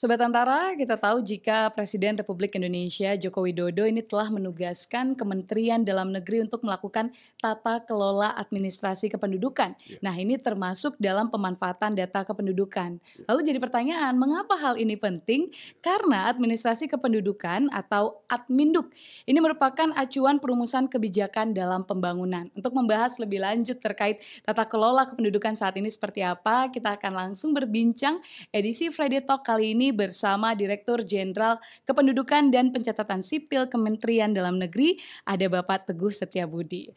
Sobat Antara, kita tahu jika Presiden Republik Indonesia Joko Widodo ini telah menugaskan Kementerian Dalam Negeri untuk melakukan tata kelola administrasi kependudukan. Ya. Nah, ini termasuk dalam pemanfaatan data kependudukan. Lalu jadi pertanyaan, mengapa hal ini penting? Karena administrasi kependudukan atau Adminduk ini merupakan acuan perumusan kebijakan dalam pembangunan. Untuk membahas lebih lanjut terkait tata kelola kependudukan saat ini seperti apa, kita akan langsung berbincang edisi Friday Talk kali ini bersama Direktur Jenderal Kependudukan dan Pencatatan Sipil Kementerian Dalam Negeri, ada Bapak Teguh Setiabudi.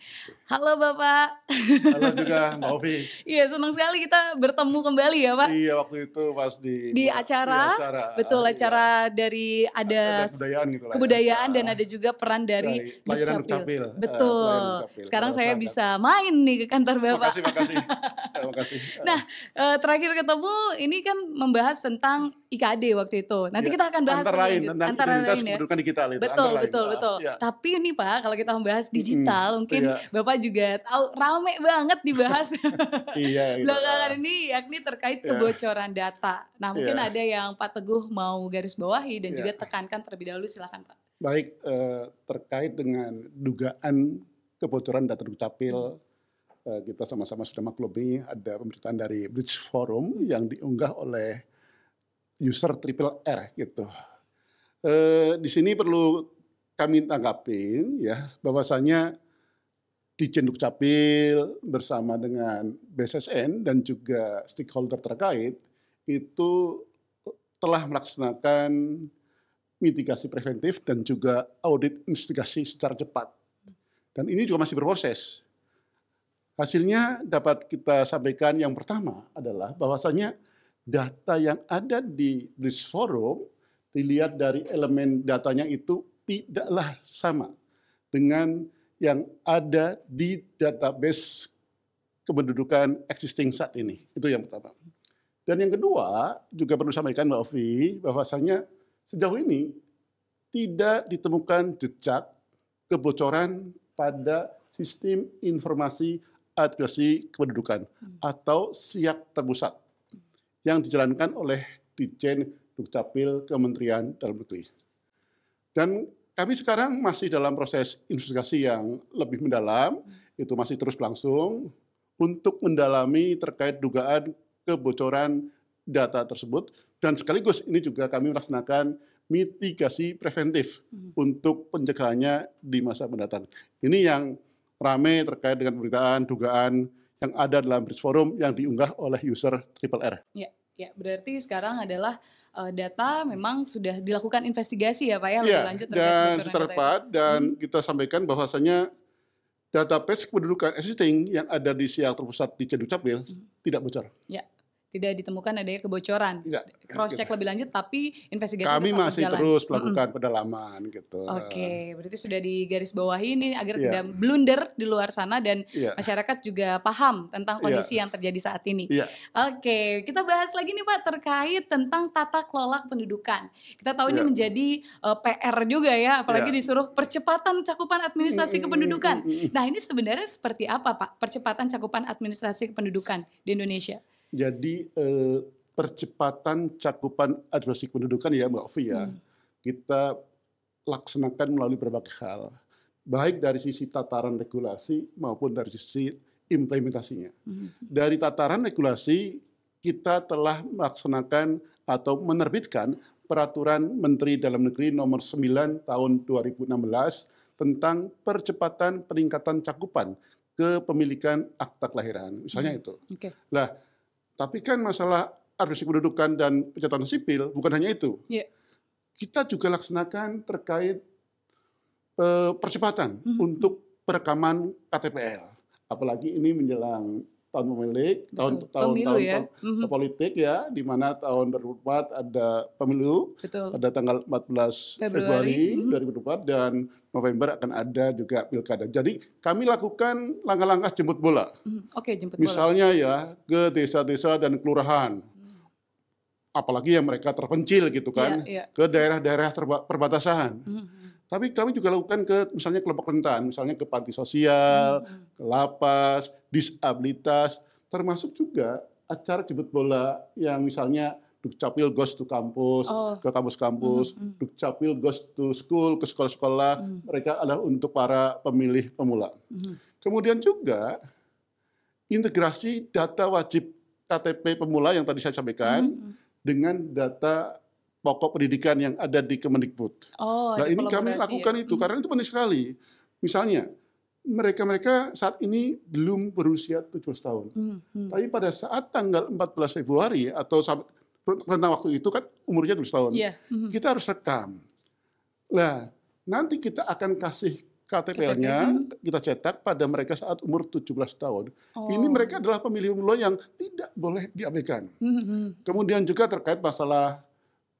Halo Bapak. Halo juga Mbak Ovi. Iya, senang sekali kita bertemu kembali ya Pak. Iya waktu itu pas di Di acara, di acara. betul Iya. acara dari ada Ada kebudayaan gitu lah ya. kebudayaan dan Ah, ada juga peran dari dari pelayanan Dukcapil. Eh, Betul. pelayanan Dukcapil. Sekarang saya bisa main nih ke kantor Bapak. Makasih, makasih. Terima kasih. Nah, eh, terakhir ketemu ini kan membahas tentang IKD waktu itu. Nanti Iya, kita akan bahas antara lain tentang antara identitas lain ya. kependudukan digital itu. Betul, antara lain. betul, Ah, betul. iya. Tapi ini Pak, kalau kita membahas digital, mungkin iya. Bapak juga tahu rame banget dibahas Iya. gitu. belakangan ini, yakni terkait Iya. kebocoran data. Nah, mungkin Iya. ada yang Pak Teguh mau garis bawahi dan Iya. juga tekankan terlebih dahulu, silakan Pak. Baik eh, terkait dengan dugaan kebocoran data Dukcapil eh, kita sama-sama sudah maklumi ada pemberitaan dari Bridge Forum yang diunggah oleh user triple R gitu. Eh, di sini perlu kami tanggapin ya bahwasanya di Dukcapil bersama dengan BSSN dan juga stakeholder terkait itu telah melaksanakan mitigasi preventif dan juga audit investigasi secara cepat. Dan ini juga masih berproses. Hasilnya dapat kita sampaikan yang pertama adalah bahwasanya data yang ada di Bridge Forum dilihat dari elemen datanya itu tidaklah sama dengan yang ada di database kependudukan existing saat ini. Itu yang pertama. Dan yang kedua, juga perlu sampaikan Mbak Ovi, bahwasanya sejauh ini tidak ditemukan jejak kebocoran pada sistem informasi administrasi kependudukan atau SIAK terpusat yang dijalankan oleh Ditjen Dukcapil Kementerian Dalam Negeri. Dan kami sekarang masih dalam proses investigasi yang lebih mendalam, itu masih terus berlangsung untuk mendalami terkait dugaan kebocoran data tersebut dan sekaligus ini juga kami melaksanakan mitigasi preventif untuk pencegahannya di masa mendatang. Ini yang rame terkait dengan pemberitaan dugaan yang ada dalam Bridge Forum yang diunggah oleh user Triple R. Ya, ya berarti sekarang adalah eh, data memang sudah dilakukan investigasi ya Pak ya lebih Iya, lanjut terkait dan tepat dan Hmm. kita sampaikan bahwasanya database kependudukan existing yang ada di siak terpusat di Cendukcapil Hmm. tidak bocor. Tidak ditemukan adanya kebocoran. Tidak. Cross check lebih lanjut tapi investigasi Kami tetap masih berjalan. terus melakukan pendalaman gitu. Oke, berarti sudah di garis bawahi ini agar Iya. tidak blunder di luar sana dan Iya. masyarakat juga paham tentang Iya. kondisi yang terjadi saat ini. Iya. Oke, kita bahas lagi nih Pak terkait tentang tata kelola kependudukan. Kita tahu ini Iya. menjadi eh, PR juga ya, apalagi Iya. disuruh percepatan cakupan administrasi Mm, mm, kependudukan. Nah, ini sebenarnya seperti apa Pak percepatan cakupan administrasi kependudukan di Indonesia? Jadi eh, percepatan cakupan administrasi kependudukan ya Mbak Ovi ya, Hmm. kita laksanakan melalui berbagai hal. Baik dari sisi tataran regulasi maupun dari sisi implementasinya. Hmm. Dari tataran regulasi, kita telah melaksanakan atau menerbitkan peraturan Menteri Dalam Negeri nomor 9 tahun 2016 tentang percepatan peningkatan cakupan kepemilikan akta kelahiran. Misalnya Hmm. itu. Oke. Lah, tapi kan masalah administrasi kependudukan dan pencatatan sipil bukan hanya itu. Iya. Kita juga laksanakan terkait eh, percepatan Mhm. untuk perekaman KTPL. Apalagi ini menjelang tahun pemilik, tahun Betul. tahun Pemilu tahun, ya. tahun Mhm. politik ya, di mana tahun 2024 ada pemilu Betul. pada tanggal 14 Februari, Februari, mhm. 2024 dan November akan ada juga pilkada. Jadi kami lakukan langkah-langkah jemput bola. Mhm. Oke, jemput bola. Misalnya ya ke desa-desa dan kelurahan, apalagi yang mereka terpencil gitu kan, Iya, iya. ke daerah-daerah perbatasan. Mhm. Tapi kami juga lakukan ke misalnya kelompok rentan, misalnya ke panti sosial, Mhm. ke lapas, disabilitas, termasuk juga acara jemput bola yang misalnya Dukcapil goes to kampus, Oh. ke kampus-kampus, Mhm, mhm. Dukcapil goes to school, ke sekolah-sekolah. Mhm. Mereka adalah untuk para pemilih pemula. Mhm. Kemudian juga integrasi data wajib KTP pemula yang tadi saya sampaikan Mhm. dengan data pokok pendidikan yang ada di Kemendikbud. Oh, Nah ini kami ya. lakukan itu Mhm. karena itu penting sekali. Misalnya mereka-mereka saat ini belum berusia 17 tahun. Mhm, mhm. Tapi pada saat tanggal 14 Februari atau tentang waktu itu kan umurnya 17 tahun. Iya. mhm. Kita harus rekam. Nah, nanti kita akan kasih KTP-nya KTP, kita cetak pada mereka saat umur 17 tahun. Oh. Ini mereka adalah pemilih pemula yang tidak boleh diabaikan. Mhm, mhm. Kemudian juga terkait masalah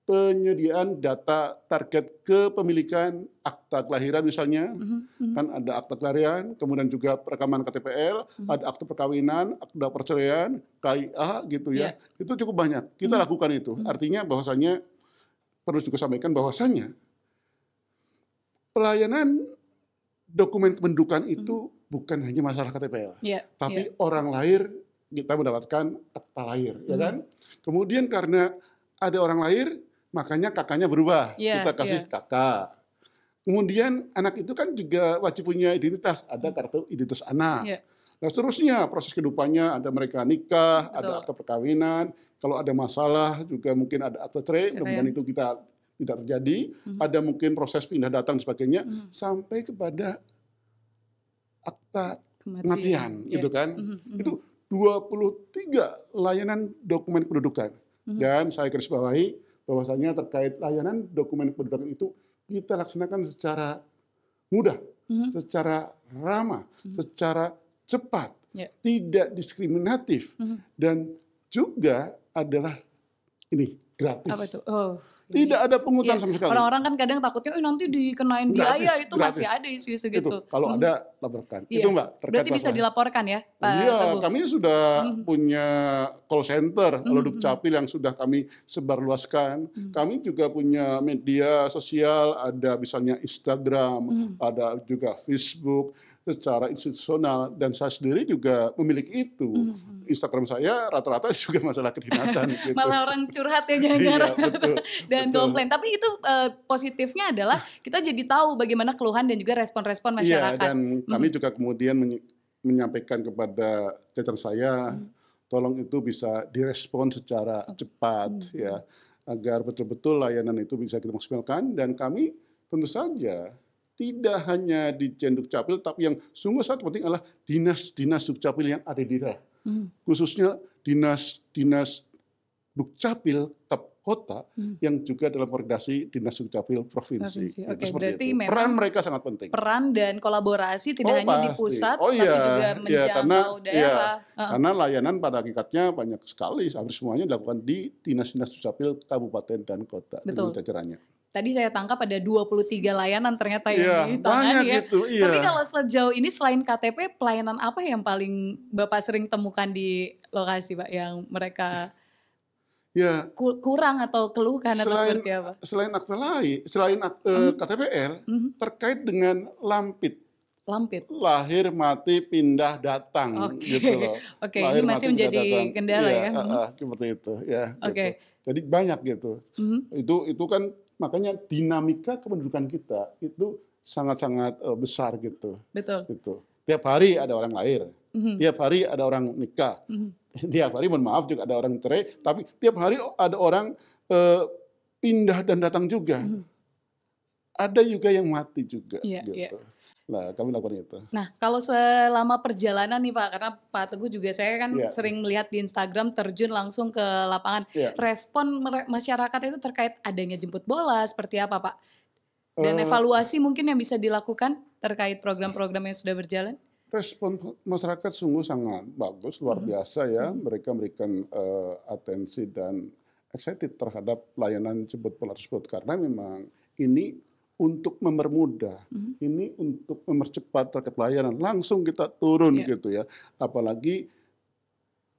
penyediaan data target kepemilikan akta kelahiran misalnya, Mhm, mhm. kan ada akta kelahiran, kemudian juga rekaman KTPL, Mhm. ada akta perkawinan, akta perceraian, KIA gitu ya. Iya. Itu cukup banyak. Kita Mhm. lakukan itu. Mhm. Artinya bahwasanya perlu juga sampaikan bahwasanya pelayanan dokumen kependudukan itu bukan hanya masalah KTPL, Iya. tapi iya. orang lahir kita mendapatkan akta lahir, ya Mhm. kan? Kemudian karena ada orang lahir, makanya kakaknya berubah. Iya, kita kasih iya. kakak. Kemudian anak itu kan juga wajib punya identitas, ada Hmm. kartu identitas anak. Iya. Nah seterusnya proses kehidupannya ada mereka nikah, Betul. ada akta perkawinan, kalau ada masalah juga mungkin ada akta cerai, Cerai. mudah-mudahan itu kita tidak terjadi. Mhm. Ada mungkin proses pindah datang sebagainya Mhm. sampai kepada akta Kematian. kematian, Iya. gitu kan? Mhm, mhm. Itu 23 layanan dokumen kependudukan. Mhm. Dan saya garis bawahi bahwasanya terkait layanan dokumen kependudukan itu kita laksanakan secara mudah, Mhm. secara ramah, Mhm. secara cepat, Ya. tidak diskriminatif, Mhm. dan juga adalah ini gratis. Apa itu? Oh. Tidak ada pungutan Iya, sama sekali. Orang-orang kan kadang takutnya, "Eh, nanti dikenain Gratis, biaya." Itu masih gratis. ada isu-isu itu gitu. kalau Mhm. ada laporkan. Iya. Itu Mbak terkait Berarti bisa dilaporkan ya, Pak Iya, Teguh? kami sudah Mhm. punya call center kalau Mhm. Dukcapil yang sudah kami sebarluaskan. Mhm. Kami juga punya media sosial, ada misalnya Instagram, Mhm. ada juga Facebook secara institusional dan saya sendiri juga memiliki itu. Mhm. Instagram saya rata-rata juga masalah kedinasan gitu. Malah orang curhat ya Iya, betul. dan betul. komplain. Tapi itu eh, positifnya adalah kita jadi tahu bagaimana keluhan dan juga respon-respon Iya, masyarakat. dan kami juga kemudian menye- menyampaikan kepada jajaran saya, Mhm. tolong itu bisa direspon secara cepat Mhm. ya, agar betul-betul layanan itu bisa kita maksimalkan dan kami tentu saja tidak hanya di Jen Dukcapil, tapi yang sungguh sangat penting adalah dinas-dinas Dukcapil yang ada di daerah, Mhm. khususnya dinas-dinas Dukcapil kota Mhm. yang juga dalam koordinasi dinas Dukcapil provinsi. Provinsi, oke. seperti Berarti itu. peran mereka sangat penting. Peran dan kolaborasi tidak Oh, hanya di pasti. pusat, Oh, tapi iya. juga Iya, menjangkau karena- daerah. Heeh. Karena layanan pada hakikatnya banyak sekali, hampir semuanya dilakukan di dinas-dinas Dukcapil kabupaten dan kota Betul. jajarannya. Tadi saya tangkap ada 23 layanan ternyata Iya, yang banyak ditangani ya. gitu. Iya. Tapi kalau sejauh ini selain KTP, pelayanan apa yang paling Bapak sering temukan di lokasi, Pak, yang mereka Ya, ku- kurang atau keluhkan atau seperti apa? selain akte lain, selain akte Mhm. KTPL Mhm. terkait dengan lampit Lampit. lahir mati pindah datang Oke. gitu loh. Oke, Lahir, ini masih mati, menjadi datang. kendala Iya, ya. Mhm. ah, seperti itu ya. Oke. gitu. Jadi banyak gitu. Mhm. Itu itu kan makanya dinamika kependudukan kita itu sangat-sangat eh, besar gitu. Betul. gitu. Tiap hari ada orang lahir, Mhm. tiap hari ada orang nikah, Mhm. tiap hari mohon maaf juga ada orang cerai, tapi tiap hari ada orang eh, pindah dan datang juga. Mhm. Ada juga yang mati juga. Iya, gitu. iya. Nah, kami lakukan itu. Nah, kalau selama perjalanan nih Pak, karena Pak Teguh juga saya kan Iya. sering melihat di Instagram terjun langsung ke lapangan. Iya. Respon masyarakat itu terkait adanya jemput bola seperti apa Pak? Dan Eh, evaluasi mungkin yang bisa dilakukan terkait program-program yang sudah berjalan? Respon masyarakat sungguh sangat bagus, luar Mhm. biasa ya. Mereka memberikan eh, atensi dan excited terhadap layanan jemput bola tersebut karena memang ini untuk mempermudah, Mhm. ini untuk mempercepat terkait layanan. Langsung kita turun Iya. gitu ya. Apalagi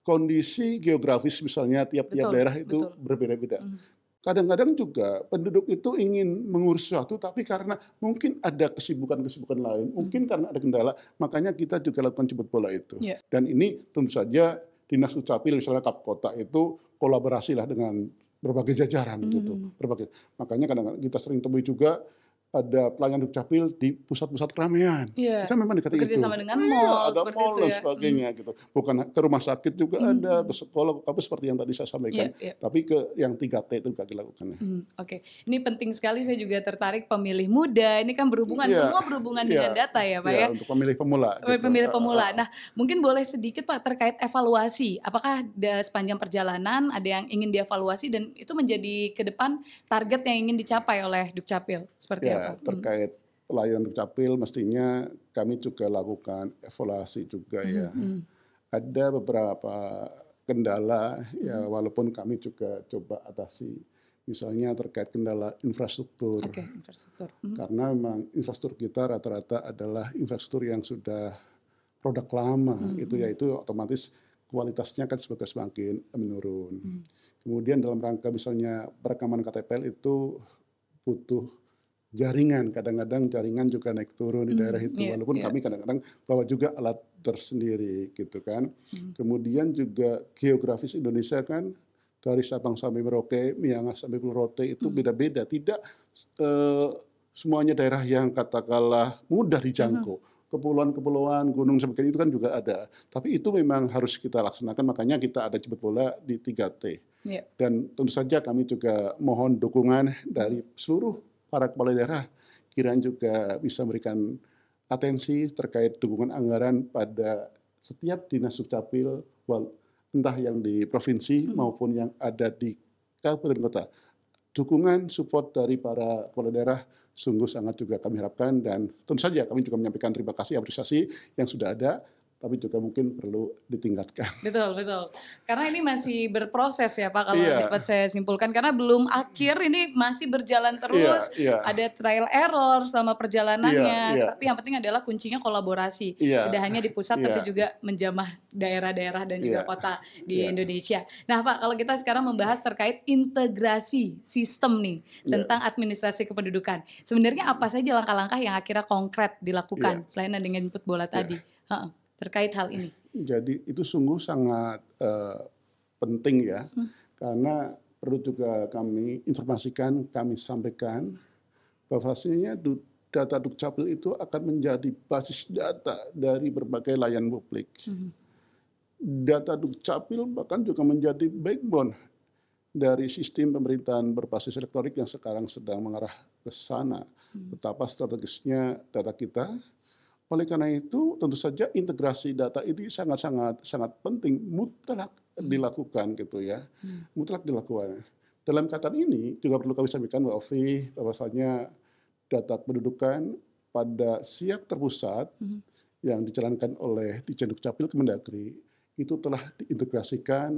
kondisi geografis misalnya tiap-tiap daerah itu berbeda-beda. Mhm. Kadang-kadang juga penduduk itu ingin mengurus sesuatu, tapi karena mungkin ada kesibukan-kesibukan lain, mungkin karena ada kendala, makanya kita juga lakukan jemput bola itu. Iya. Dan ini tentu saja dinas Dukcapil misalnya Kap Kota itu kolaborasi lah dengan berbagai jajaran gitu, berbagai. Makanya kadang-kadang kita sering temui juga ada pelayanan dukcapil di pusat-pusat keramaian. Iya. Kita memang dekat Bekerja itu. sama dengan Iya, mall, ada mall itu dan ya. sebagainya gitu. Bukan ke rumah sakit juga ada, ke sekolah, tapi seperti yang tadi saya sampaikan. Iya, iya. Tapi ke yang 3T itu juga dilakukan. Hmm, Oke, ini penting sekali. Saya juga tertarik pemilih muda. Ini kan berhubungan, Iya, semua berhubungan iya, dengan data ya, Pak Iya, ya. untuk pemilih pemula. Pemilih gitu. Pemilih pemula. ah, ah. Nah, mungkin boleh sedikit Pak terkait evaluasi. Apakah da- sepanjang perjalanan ada yang ingin dievaluasi dan itu menjadi ke depan target yang ingin dicapai oleh Dukcapil seperti Ya, apa? Hmm. terkait pelayanan dukcapil mestinya kami juga lakukan evaluasi juga ya. Hmm, Ada beberapa kendala ya walaupun kami juga coba atasi. Misalnya terkait kendala infrastruktur. Oke, infrastruktur. Hmm, Karena memang infrastruktur kita rata-rata adalah infrastruktur yang sudah produk lama Hmm, itu yaitu otomatis kualitasnya kan sebagai semakin menurun. Hmm. Kemudian dalam rangka misalnya perekaman KTPL itu butuh jaringan. Kadang-kadang jaringan juga naik turun di Hmm, daerah itu. iya, Walaupun iya. kami kadang-kadang bawa juga alat tersendiri gitu kan. Hmm. Kemudian juga geografis Indonesia kan dari Sabang sampai Merauke, Miangas sampai Pulau Rote itu Hmm. beda-beda. Tidak eh, semuanya daerah yang katakanlah mudah dijangkau. Kepulauan-kepulauan, gunung sebagainya itu kan juga ada. Tapi itu memang harus kita laksanakan. Makanya kita ada jemput bola di 3T. Iya. Dan tentu saja kami juga mohon dukungan dari seluruh para kepala daerah. Kiraan juga bisa memberikan atensi terkait dukungan anggaran pada setiap dinas dukcapil, entah yang di provinsi maupun yang ada di kabupaten kota. Dukungan support dari para kepala daerah sungguh sangat juga kami harapkan dan tentu saja kami juga menyampaikan terima kasih apresiasi yang sudah ada tapi juga mungkin perlu ditingkatkan. Betul, betul. Karena ini masih berproses ya Pak kalau Iya. dapat saya simpulkan karena belum akhir ini masih berjalan terus. Iya, iya. Ada trial error selama perjalanannya. Iya, iya. Tapi yang penting adalah kuncinya kolaborasi. Iya. Tidak hanya di pusat Iya. tapi juga menjamah daerah-daerah dan juga Iya. kota di Iya. Indonesia. Nah, Pak, kalau kita sekarang membahas terkait integrasi sistem nih Iya. tentang administrasi kependudukan. Sebenarnya apa saja langkah-langkah yang akhirnya konkret dilakukan Iya. selain dengan input bola tadi? Heeh, terkait hal ini. Jadi itu sungguh sangat eh, penting ya, karena perlu juga kami informasikan, kami sampaikan bahwasanya du- data dukcapil itu akan menjadi basis data dari berbagai layanan publik. Data dukcapil bahkan juga menjadi backbone dari sistem pemerintahan berbasis elektronik yang sekarang sedang mengarah ke sana. Betapa strategisnya data kita, oleh karena itu, tentu saja integrasi data ini sangat-sangat sangat penting, mutlak dilakukan gitu ya, mutlak dilakukan. Dalam kaitan ini juga perlu kami sampaikan Mbak Ovi, bahwasanya data pendudukan pada siak terpusat yang dijalankan oleh Dijen Dukcapil Kemendagri itu telah diintegrasikan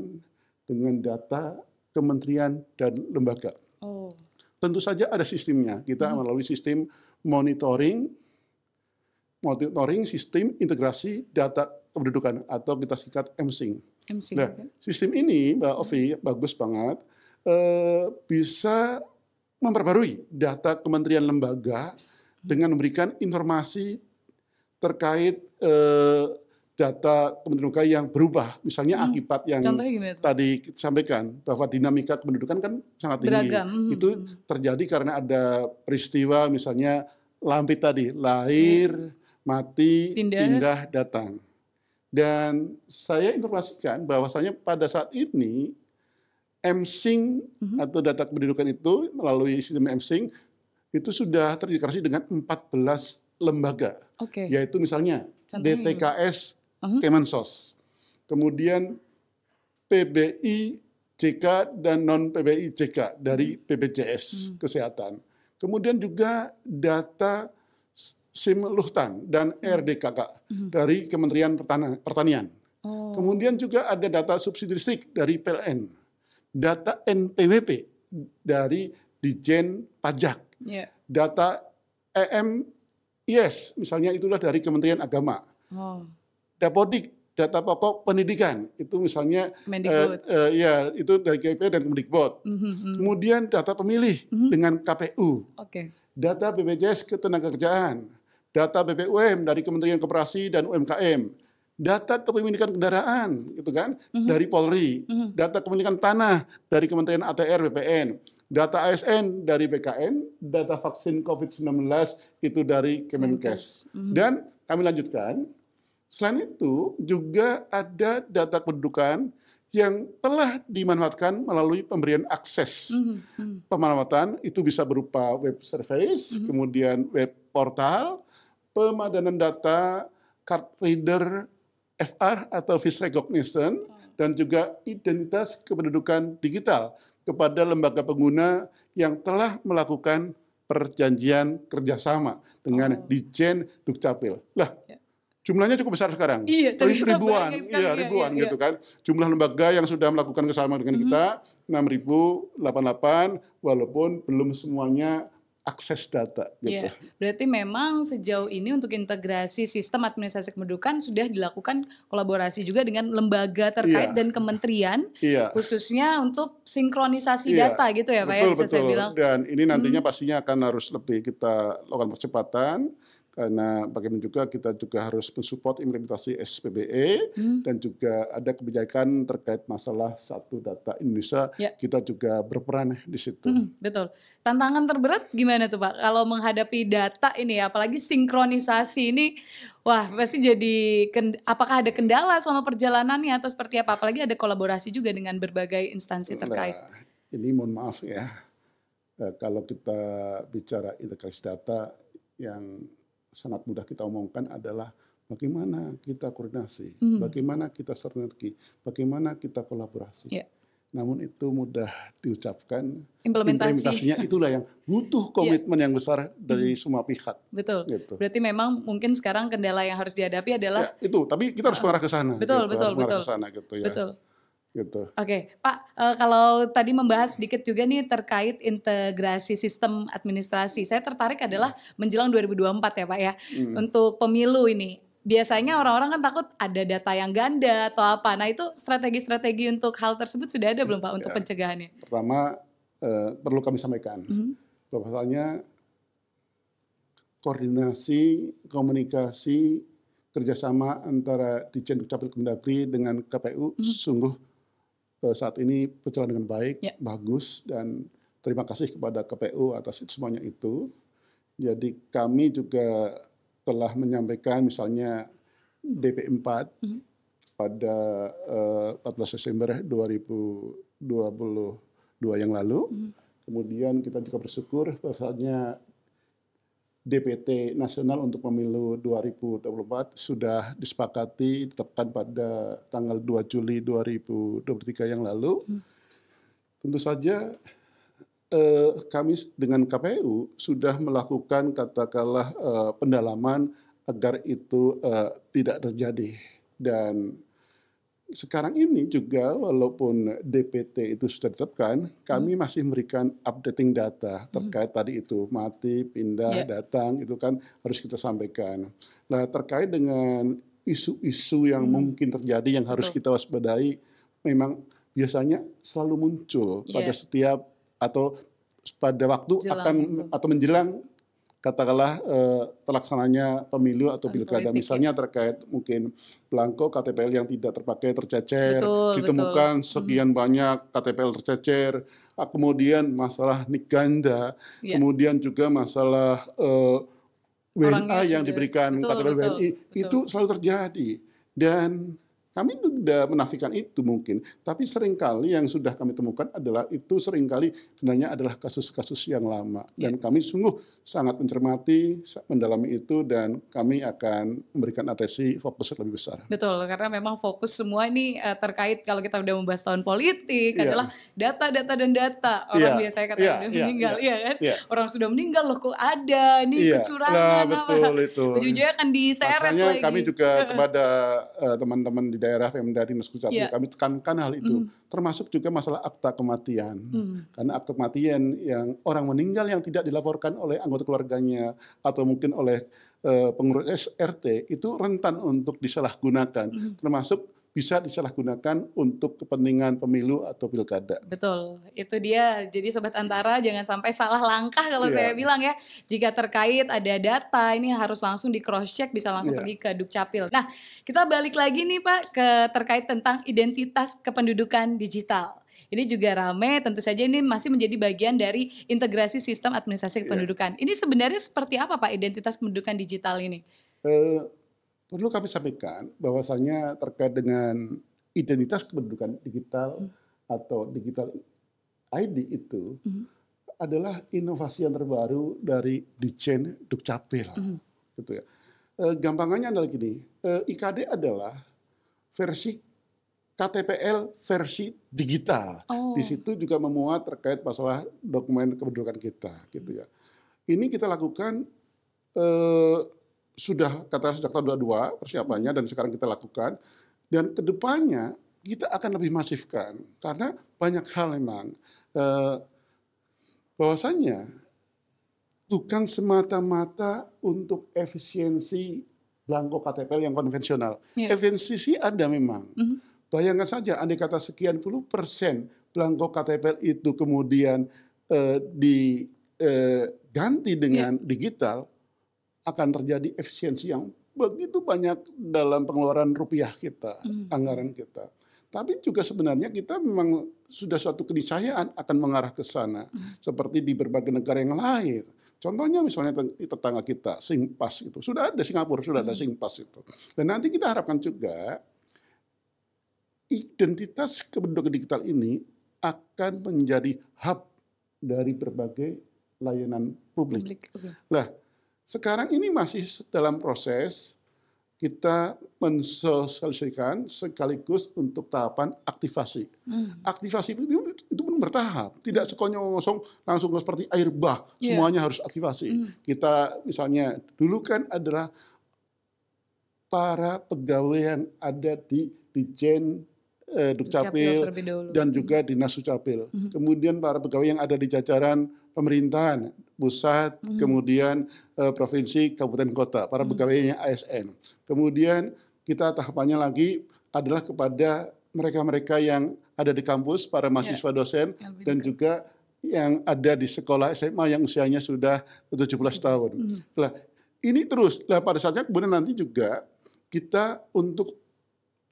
dengan data kementerian dan lembaga. Oh. Tentu saja ada sistemnya. Kita melalui sistem monitoring, monitoring sistem integrasi data kependudukan atau kita singkat MSING. MC. Nah, kan? sistem ini, Mbak Ovi, bagus banget, eh, bisa memperbarui data kementerian lembaga dengan memberikan informasi terkait eh, data kementerian lembaga yang berubah. Misalnya akibat yang tadi sampaikan bahwa dinamika kependudukan kan sangat tinggi. Beragam. Hmm, Itu terjadi karena ada peristiwa misalnya lampit tadi, lahir, mati, Pindah. pindah, datang. Dan saya informasikan bahwasanya pada saat ini MSING Mhm. atau data kependudukan itu melalui sistem MSING itu sudah terintegrasi dengan 14 lembaga Oke. yaitu misalnya Contohnya DTKS Mhm. Kemensos, kemudian PBI JK dan non PBI JK dari BPJS Kesehatan, kemudian juga data SIM Luhtan dan RDKK dari Kementerian Pertanian. Oh. Kemudian juga ada data subsidi listrik dari PLN, data NPWP dari Dijen Pajak, Ya. data EMIS misalnya itulah dari Kementerian Agama. Oh. Dapodik data pokok pendidikan itu misalnya Mendikbud. eh, eh, ya itu dari KP dan Kemdikbud. Mhm, mhm. Kemudian data pemilih dengan KPU, Oke. data BPJS Ketenagakerjaan, data BPUM dari Kementerian Koperasi dan UMKM, data kepemilikan kendaraan gitu kan Mhm. dari Polri, Mhm. data kepemilikan tanah dari Kementerian ATR BPN, data ASN dari BKN, data vaksin COVID-19 itu dari Kemenkes. Mhm. Dan kami lanjutkan, selain itu juga ada data kependudukan yang telah dimanfaatkan melalui pemberian akses Mhm. Mhm. pemanfaatan itu bisa berupa web service, Mhm. kemudian web portal, pemadanan data, card reader, FR atau face recognition, dan juga identitas kependudukan digital kepada lembaga pengguna yang telah melakukan perjanjian kerjasama dengan Oh. Dijen Dukcapil. Lah, Ya. jumlahnya cukup besar sekarang. Iya, ternyata ribuan, banyak sekali, iya iya, ribuan iya, gitu kan. Jumlah lembaga yang sudah melakukan kerjasama dengan Mhm. kita 6.088, walaupun belum semuanya akses data gitu. Iya, berarti memang sejauh ini untuk integrasi sistem administrasi kependudukan sudah dilakukan kolaborasi juga dengan lembaga terkait Iya. dan kementerian Iya. khususnya untuk sinkronisasi Iya, data gitu ya Pak ya betul bisa saya betul. bilang. Dan ini nantinya Hmm. pastinya akan harus lebih kita lakukan percepatan karena bagaimana juga kita juga harus mensupport implementasi SPBE Hmm. dan juga ada kebijakan terkait masalah satu data Indonesia. Ya. Kita juga berperan di situ. Hmm, betul. Tantangan terberat gimana tuh Pak kalau menghadapi data ini ya, apalagi sinkronisasi ini wah pasti jadi apakah ada kendala selama perjalanannya atau seperti apa apalagi ada kolaborasi juga dengan berbagai instansi terkait. Nah, ini mohon maaf ya, eh, kalau kita bicara integrasi data yang sangat mudah kita omongkan adalah bagaimana kita koordinasi, Hmm. bagaimana kita sinergi, bagaimana kita kolaborasi. Ya. Namun itu mudah diucapkan, Implementasi. implementasinya itulah yang butuh komitmen yang besar dari Hmm. semua pihak. Betul. Gitu. Berarti memang mungkin sekarang kendala yang harus dihadapi adalah Ya, itu, tapi kita harus mengarah ke sana. Betul, gitu, betul, betul. ke sana gitu ya. betul. Gitu. Oke, Pak, eh, kalau tadi membahas sedikit juga nih terkait integrasi sistem administrasi. Saya tertarik adalah menjelang 2024 ya, Pak ya. Hmm. Untuk pemilu ini. Biasanya orang-orang kan takut ada data yang ganda atau apa. Nah, itu strategi-strategi untuk hal tersebut sudah ada belum, Pak, untuk Ya. pencegahannya? Pertama eh, perlu kami sampaikan. Mhm. bahwasanya koordinasi, komunikasi, kerjasama antara Dijen Dukcapil Kemendagri dengan KPU Mhm. sungguh saat ini berjalan dengan baik, Ya. bagus, dan terima kasih kepada KPU atas itu semuanya itu. Jadi kami juga telah menyampaikan misalnya DP4 Mhm. pada eh, 14 Desember 2022 yang lalu. Mhm. Kemudian kita juga bersyukur bahwasanya DPT nasional untuk pemilu 2024 sudah disepakati ditetapkan pada tanggal 2 Juli 2023 yang lalu. Hmm. Tentu saja eh, kami dengan KPU sudah melakukan katakanlah eh, pendalaman agar itu eh, tidak terjadi dan sekarang ini juga walaupun DPT itu sudah ditetapkan, kami masih memberikan updating data terkait tadi itu mati, pindah, Ya. datang itu kan harus kita sampaikan. Nah terkait dengan isu-isu yang Hmm. mungkin terjadi yang harus Betul. kita waspadai, memang biasanya selalu muncul Ya. pada setiap atau pada waktu Jelang akan itu. atau menjelang katakanlah eh, terlaksananya pemilu atau pilkada politik, ya. misalnya terkait mungkin belangko KTPL yang tidak terpakai tercecer Betul, ditemukan betul. sekian banyak KTPL tercecer kemudian masalah nik ganda Ya. kemudian juga masalah eh, Orangnya WNA yang sudah- diberikan betul, KTPL betul, WNI betul. itu selalu terjadi dan kami tidak menafikan itu mungkin tapi sering kali yang sudah kami temukan adalah itu sering kali sebenarnya adalah kasus-kasus yang lama dan kami sungguh sangat mencermati mendalami itu dan kami akan memberikan atensi fokus lebih besar Betul, karena memang fokus semua ini eh, terkait kalau kita udah membahas tahun politik Iya. adalah data, data dan data. Orang Iya, biasanya kata iya, udah iya, meninggal, iya, iya kan? iya. Orang sudah meninggal loh kok ada ini Iya, kecurangan nah, apa? betul itu. Ujung-ujungnya akan diseret Makanya lagi. kami juga kepada eh, teman-teman di daerah Pemda Dinas Dukcapil Iya. kami tekankan hal itu, termasuk juga masalah akta kematian. Hmm. Karena akta kematian yang orang meninggal yang tidak dilaporkan oleh anggota keluarganya atau mungkin oleh eh, pengurus RT itu rentan untuk disalahgunakan, Hmm. termasuk bisa disalahgunakan untuk kepentingan pemilu atau pilkada. Betul, itu dia. Jadi sobat antara jangan sampai salah langkah kalau Iya. saya bilang ya. Jika terkait ada data ini harus langsung di cross check bisa langsung Iya. pergi ke Dukcapil. Nah, kita balik lagi nih Pak ke terkait tentang identitas kependudukan digital. Ini juga rame, tentu saja ini masih menjadi bagian dari integrasi sistem administrasi Iya. kependudukan. Ini sebenarnya seperti apa Pak identitas kependudukan digital ini? Eh, perlu kami sampaikan bahwasanya terkait dengan identitas kependudukan digital atau digital ID itu Mhm. adalah inovasi yang terbaru dari Dijen Dukcapil, Mhm. gitu ya. Eh, gampangannya adalah gini, eh, IKD adalah versi KTPL versi digital. Oh, Di situ juga memuat terkait masalah dokumen kependudukan kita, gitu ya. Ini kita lakukan eh, sudah kata sejak tahun 22 persiapannya dan sekarang kita lakukan dan ke depannya kita akan lebih masifkan karena banyak hal memang eh, bahwasannya bukan semata-mata untuk efisiensi belangko KTPL yang konvensional. Iya. Efisiensi ada memang. Mhm. Bayangkan saja, andai kata sekian puluh persen belangko KTPL itu kemudian eh, diganti dengan digital, akan terjadi efisiensi yang begitu banyak dalam pengeluaran rupiah kita, Mhm. anggaran kita. Tapi juga sebenarnya kita memang sudah suatu keniscayaan akan mengarah ke sana, seperti di berbagai negara yang lain. Contohnya misalnya di tetangga kita, Singpass itu. Sudah ada Singapura, sudah ada Hmm. Singpass itu. Dan nanti kita harapkan juga identitas kependudukan digital ini akan menjadi hub dari berbagai layanan publik. publik. Nah, sekarang ini masih dalam proses kita mensosialisasikan sekaligus untuk tahapan aktivasi. Hmm. Aktivasi itu, itu pun bertahap, tidak sekonyong-kosong langsung seperti air bah, Iya. semuanya harus aktivasi. Hmm. Kita misalnya dulu kan adalah para pegawai yang ada di Dijen eh, Dukcapil dan juga Dinas Dukcapil. Mhm. Kemudian para pegawai yang ada di jajaran pemerintahan pusat, Mhm. kemudian eh, provinsi, kabupaten kota, para Mhm. pegawainya ASN. Kemudian kita tahapannya lagi adalah kepada mereka-mereka yang ada di kampus, para mahasiswa dosen lebih dan juga yang ada di sekolah SMA yang usianya sudah 17 tahun. Mhm. Lah, ini terus. Lah pada saatnya kemudian nanti juga kita untuk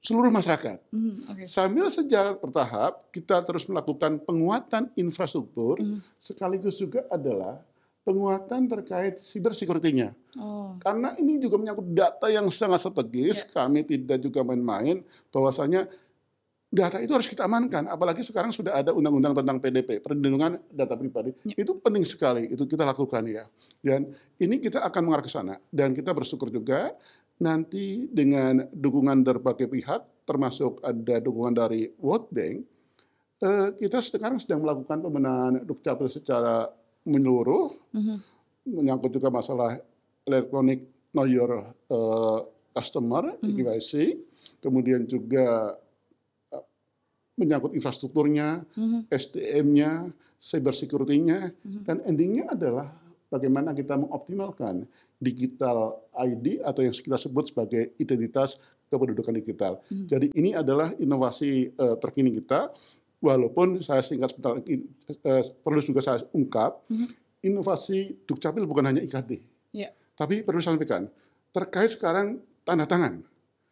seluruh masyarakat Hmm, oke. Sambil secara bertahap kita terus melakukan penguatan infrastruktur Mhm. sekaligus juga adalah penguatan terkait cyber security-nya. Oh, Karena ini juga menyangkut data yang sangat strategis, Ya. kami tidak juga main-main bahwasanya data itu harus kita amankan. Apalagi sekarang sudah ada undang-undang tentang PDP, perlindungan data pribadi. Ya. Itu penting sekali, itu kita lakukan ya. Dan ini kita akan mengarah ke sana. Dan kita bersyukur juga nanti dengan dukungan dari berbagai pihak, termasuk ada dukungan dari World Bank, eh, kita sekarang sedang melakukan pembenahan Dukcapil secara menyeluruh, Mhm. menyangkut juga masalah electronic know your uh, customer, Mhm. KYC, kemudian juga uh, menyangkut infrastrukturnya, Mhm. SDM-nya, cyber security-nya, Mhm. dan endingnya adalah bagaimana kita mengoptimalkan digital ID atau yang kita sebut sebagai identitas kependudukan digital. Mhm. Jadi ini adalah inovasi uh, terkini kita, walaupun saya singkat sebentar lagi, uh, perlu juga saya ungkap, Mhm. inovasi Dukcapil bukan hanya IKD, Iya. tapi perlu saya sampaikan, terkait sekarang tanda tangan.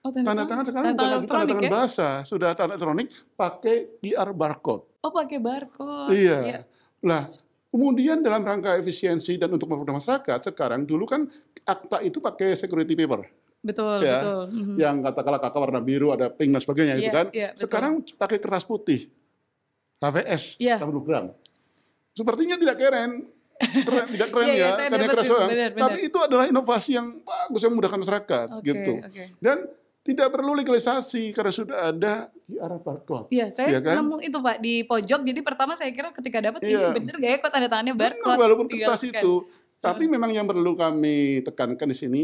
Oh, Tanda tangan sekarang Tanda bukan tanda tangan ya? bahasa, sudah tanda elektronik pakai QR barcode. Oh, pakai barcode. Iya. Nah, kemudian dalam rangka efisiensi dan untuk mempermudah masyarakat, sekarang dulu kan akta itu pakai security paper. Betul, Ya, betul. Mhm. Yang katakanlah kakak warna biru, ada pink dan sebagainya gitu Iya, kan. iya, betul. sekarang pakai kertas putih. HVS, Iya. 80 gram. Sepertinya tidak keren. Keren, tidak keren Iya, iya, ya, saya karena keras benar. Tapi itu adalah inovasi yang bagus yang memudahkan masyarakat Oke, gitu. oke. Dan tidak perlu legalisasi karena sudah ada QR barcode. Iya, saya Iya kan? nemu itu Pak di pojok. Jadi pertama saya kira ketika dapat Iya. ini bener gak ya kok tanda tangannya Benar, barcode. walaupun tinggal kertas scan. itu. Tapi memang yang perlu kami tekankan di sini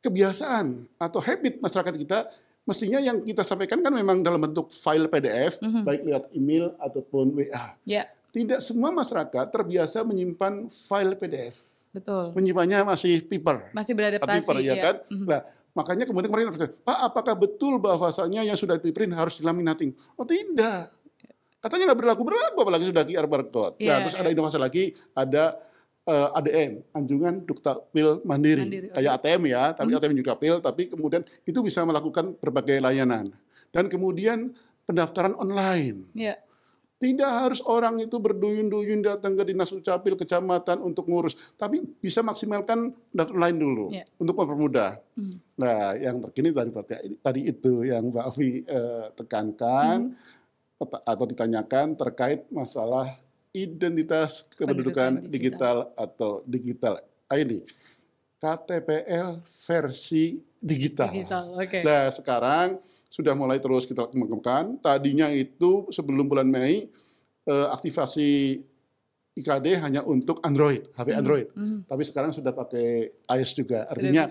kebiasaan atau habit masyarakat kita mestinya yang kita sampaikan kan memang dalam bentuk file PDF Mhm. baik lewat email ataupun WA. Ya, Tidak semua masyarakat terbiasa menyimpan file PDF. betul. Menyimpannya masih paper. Masih Paper beradaptasi ya ya. kan. Mhm. Nah, Makanya kemudian kemarin Pak apakah betul bahwasanya yang sudah di print harus dilaminating? Oh tidak. Katanya nggak berlaku berlaku apalagi sudah QR barcode. Iya, nah terus ada iya. inovasi lagi ada eh, ADM Anjungan Dukcapil Mandiri. Mandiri, oke. Kayak ATM ya, tapi Hmm. ATM juga pil, tapi kemudian itu bisa melakukan berbagai layanan. Dan kemudian pendaftaran online. Ya. Tidak harus orang itu berduyun-duyun datang ke dinas ucapil kecamatan untuk ngurus, tapi bisa maksimalkan online dulu Ya. untuk mempermudah. Hmm. Nah, yang terkini tadi tadi itu yang Mbak Afi eh, tekankan Hmm. atau- ditanyakan terkait masalah identitas kependudukan digital. digital atau digital ID. KTPL versi digital. Digital. Oke. Nah, sekarang sudah mulai terus kita kembangkan. Tadinya itu sebelum bulan Mei eh, aktivasi IKD hanya untuk Android, HP Hmm. Android. Hmm. Tapi sekarang sudah pakai iOS juga. Sudah Artinya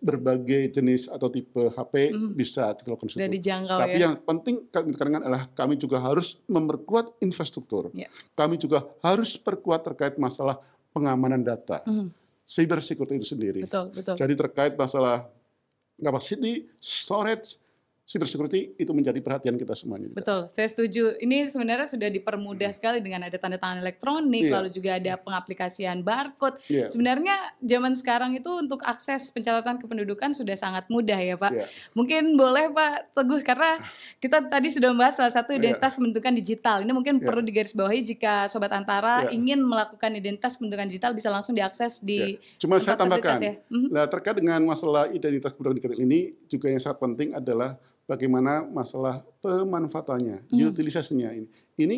berbagai jenis atau tipe HP Hmm. bisa dilakukan Sudah dijangkau Tapi ya. yang penting kami tekankan adalah kami juga harus memperkuat infrastruktur. Ya. Kami juga harus perkuat terkait masalah pengamanan data, Hmm. cyber security itu sendiri. Betul, betul. Jadi terkait masalah capacity, storage, cyber security itu menjadi perhatian kita semuanya. juga. Betul, saya setuju. Ini sebenarnya sudah dipermudah sekali dengan ada tanda tangan elektronik, Iya. lalu juga ada pengaplikasian barcode. Iya. Sebenarnya zaman sekarang itu untuk akses pencatatan kependudukan sudah sangat mudah ya Pak. Iya. Mungkin boleh Pak Teguh karena kita tadi sudah membahas salah satu Iya. identitas kependudukan digital. Ini mungkin Iya. perlu digarisbawahi jika Sobat Antara Iya. ingin melakukan identitas kependudukan digital bisa langsung diakses di Cuma saya tambahkan, ya. Mhm. Nah, terkait dengan masalah identitas kependudukan digital ini juga yang sangat penting adalah bagaimana masalah pemanfaatannya, Hmm. utilisasinya ini. Ini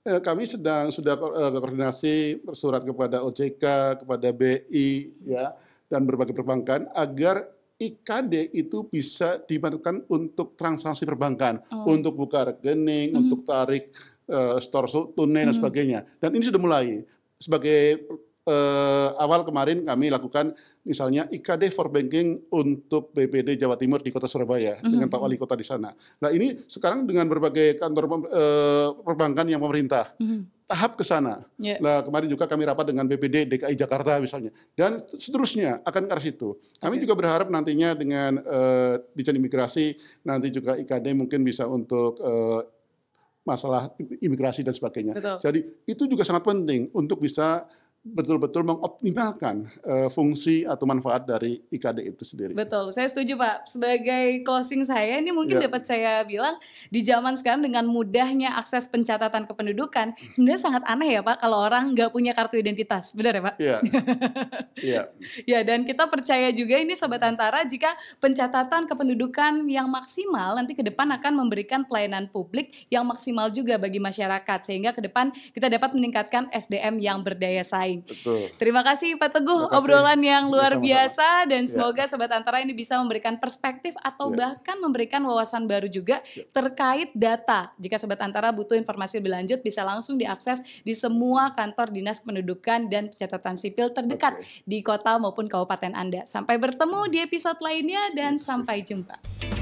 eh, kami sedang sudah eh, koordinasi bersurat kepada OJK, kepada BI, ya, dan berbagai perbankan agar IKD itu bisa dimanfaatkan untuk transaksi perbankan, Oh. untuk buka rekening, Hmm. untuk tarik eh, store tunai dan Hmm. sebagainya. Dan ini sudah mulai sebagai eh, awal kemarin kami lakukan misalnya IKD for banking untuk BPD Jawa Timur di Kota Surabaya Mhm. dengan Pak Wali Kota di sana. Nah ini sekarang dengan berbagai kantor pem- eh, perbankan yang pemerintah Mhm. tahap ke sana. Ya. Nah kemarin juga kami rapat dengan BPD DKI Jakarta misalnya dan seterusnya akan ke arah situ. Kami Oke. juga berharap nantinya dengan eh, Dijen Imigrasi nanti juga IKD mungkin bisa untuk eh, masalah imigrasi dan sebagainya. Betul. Jadi itu juga sangat penting untuk bisa betul-betul mengoptimalkan eh, fungsi atau manfaat dari IKD itu sendiri. Betul, saya setuju Pak. Sebagai closing saya, ini mungkin Ya. dapat saya bilang di zaman sekarang dengan mudahnya akses pencatatan kependudukan, sebenarnya sangat aneh ya Pak kalau orang nggak punya kartu identitas, benar ya Pak? Iya, iya, Ya, dan kita percaya juga ini Sobat Antara jika pencatatan kependudukan yang maksimal nanti ke depan akan memberikan pelayanan publik yang maksimal juga bagi masyarakat sehingga ke depan kita dapat meningkatkan SDM yang berdaya saing. Betul. Terima kasih Pak Teguh kasih. obrolan yang Ya, luar sama-sama. biasa dan Ya. semoga Sobat Antara ini bisa memberikan perspektif atau Ya. bahkan memberikan wawasan baru juga Ya. terkait data. Jika Sobat Antara butuh informasi lebih lanjut bisa langsung diakses di semua kantor Dinas Kependudukan dan Pencatatan Sipil terdekat Oke. di kota maupun kabupaten Anda. Sampai bertemu di episode lainnya dan sampai jumpa.